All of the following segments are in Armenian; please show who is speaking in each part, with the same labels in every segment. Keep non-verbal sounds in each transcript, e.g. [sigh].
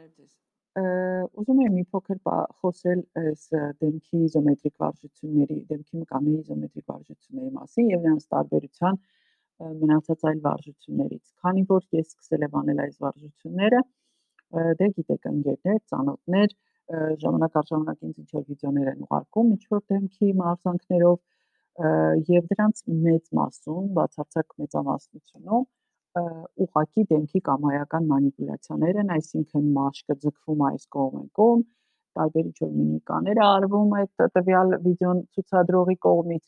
Speaker 1: Բարև ձեզ։ Ուզում եմ մի փոքր խոսել այս դեմքի իզոմետրիկ վարժությունների, դեմքի մկանների իզոմետրիկ վարժությունների մասին եւ նրանց տարբերության մնացած այլ վարժություններից։ Քանի որ ես սկսել եմ անել այս վարժությունները, դե գիտեք ընկերներ, ծանոթներ, ժամանակ առ ժամանակ ինձ ինչ-որ վիդեոներ են ուղարկում ինչ-որ դեմքի մարզանքներով եւ դրանց մեծ մասում, բացարձակ մեծամասնությունում ուղակի դեմքի կամայական մանիպուլյացիաներ են, այսինքն մաշկը ձգվում այս կողմ են կողմ, տարբեր ինչ-որ միմիկաներ արվում այդ տվյալ վիդեոն ցուցադրողի կողմից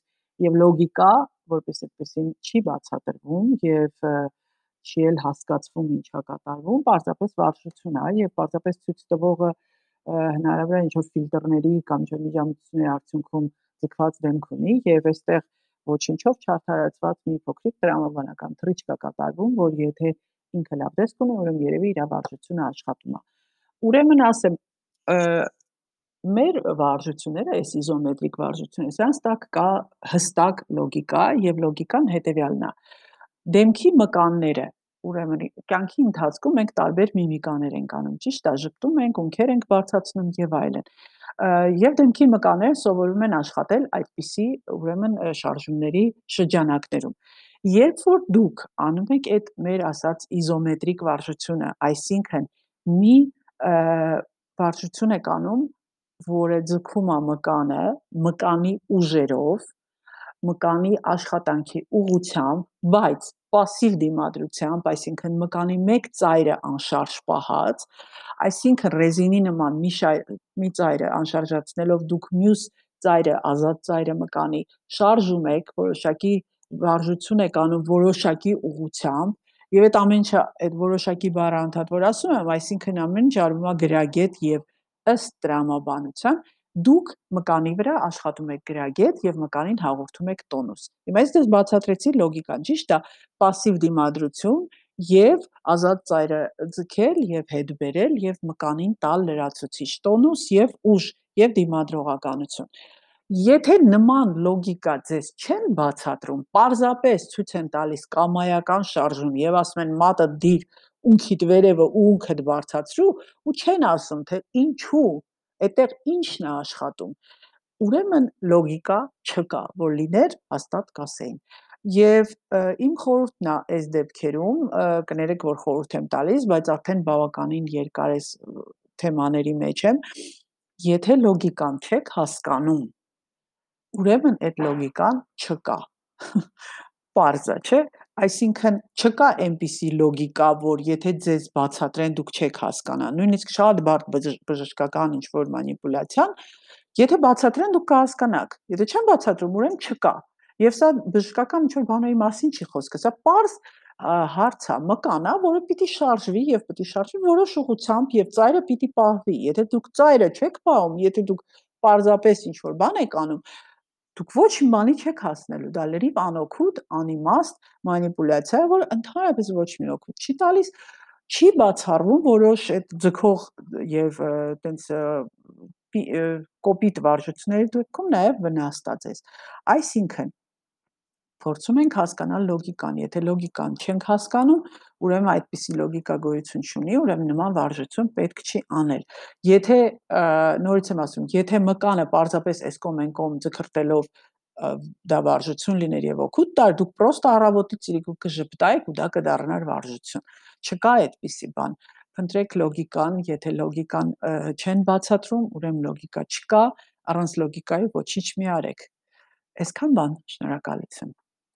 Speaker 1: եւ լոգիկա, որպես այդպեսին չի բացատրվում եւ չի էլ հասկացվում ինչա կատարվում, պարզապես վարժություն է եւ պարզապես ցույց տվողը հնարավոր է ինչ-որ ֆիլտրների կամ միջամտությունների արդյունքում ձգված դեմք ունի եւ այստեղ ոչինչով չարթարացված մի փոքրիկ տրամաբանական թռիչք է կատարվում, որ եթե ինքը լավ դեսք ունի, ուրեմն երևի իր վարժությունը աշխատում է։ Ուրեմն ասեմ, մեր վարժությունները, այս իզոմետրիկ վարժությունները, սրանց տակ կա հստակ լոգիկա եւ լոգիկան հետեւյալն է։ Դեմքի մկանները ուրեմն կյանքի ընթացքում մենք տարբեր միմիկաներ ենք անում, ճիշտ է, ճպտում ենք, ունքեր ենք բարձրացնում եւ այլն եւ դեմքի մկանները սովորում են աշխատել այդպիսի ուրեմն շարժումների շրջանակներում երբ որ դուք անում եք այդ մեր ասած իզոմետրիկ վարժությունը այսինքն մի վարժություն եք անում որը ձգում է մկանը մկանի ուժերով մկանի աշխատանքի ուղությամբ, բայց пассив դիմադրությամբ, այսինքն մկանի մեկ ծայրը անշարժ պահած, այսինքն ռեզինի նման մի շայ, մի ծայրը անշարժացնելով դուք մյուս ծայրը, ազատ ծայրը մկանի շարժում եք, որոշակի վարժություն եք անում որոշակի ուղությամբ, եւ այդ ամեն ինչը այդ որոշակի բառը անդադ որ ասում եմ, այսինքն ամեն ինչ արվում է գրագետ եւ ըստ տրամաբանության դուք մկանի վրա աշխատում եք գրագետ եւ մկանին հաղորդում եք տոնուս։ Հիմա ես դες բացատրեցի լոգիկան, ճիշտ է, пассив դիմադրություն եւ ազատ ծայրը ձգել եւ հետ բերել եւ մկանին տալ լրացուցիչ տոնուս եւ ուժ եւ դիմադրողականություն։ Եթե նման լոգիկա ձեզ չեն բացատրում, պարզապես ցույց են տալիս կամայական շարժում եւ ասում են մատը դիր, ունքիդ վերևը ու ունքդ բարձացրու ու չեն ասում թե ինչու այդտեղ ինչն է աշխատում։ Ուրեմն լոգիկա չկա, որ լիներ, հաստատ կասեին։ Եվ իմ խորհուրդն է այս դեպքերում, կներեք, որ խորհուրդ եմ տալիս, բայց արդեն բավականին երկար այս թեմաների մեջ եմ, եթե լոգիկան չեք հասկանում, ուրեմն այդ լոգիկան չկա։ [laughs] Պարզ է, չէ՞։ Այսինքն չկա այնպիսի լոգիկա, որ եթե ձեզ բացատրեն, դուք չեք հասկանա։ Նույնիսկ շատ բարդ բժշկական ինչ որ մանիպուլյացիան, եթե բացատրեն, դուք կհասկանաք։ Եթե չեն բացատրում, ուրեմն չկա։ Եվ սա բժշկական ինչ որ բաների մասին չի խոսքը, սա པարզ հարց է, մկան է, որը պիտի շարժվի եւ պիտի շարժվի որոշ ուղությամբ եւ ծայրը պիտի պահվի։ Եթե դուք ծայրը չեք պահում, եթե դուք պարզապես ինչ որ բան եք անում, դուք ոչ մի բանի չեք հասնելու։ Դա լրիվ անօգուտ, անիմաստ մանիպուլյացիա է, որ ընդհանրապես ոչ մի օգուտ չի տալիս, չի բացառվում որոշ այդ ձգող եւ տենց կոպիտ վարժությունների դեպքում նաև վնաստած է։ Այսինքն փորձում ենք հասկանալ լոգիկան։ Եթե լոգիկան չենք հասկանում, ուրեմն այդպիսի լոգիկա գոյություն չունի, ուրեմն նման վարժություն պետք չի անել։ Եթե նորից եմ ասում, եթե մկանը պարզապես այս կողմ են կողմ ձգրտելով դա վարժություն լիներ եւ օգուտ տար, դուք պրոստը առավոտի ծիրիկու կժպտայիք ու դա կդառնար վարժություն։ Չկա այդպիսի բան։ Փնտրեք լոգիկան, եթե լոգիկան չեն բացատրում, ուրեմն լոգիկա չկա, առանց լոգիկայի ոչինչ մի արեք։ Այսքան բան, շնորհակալություն։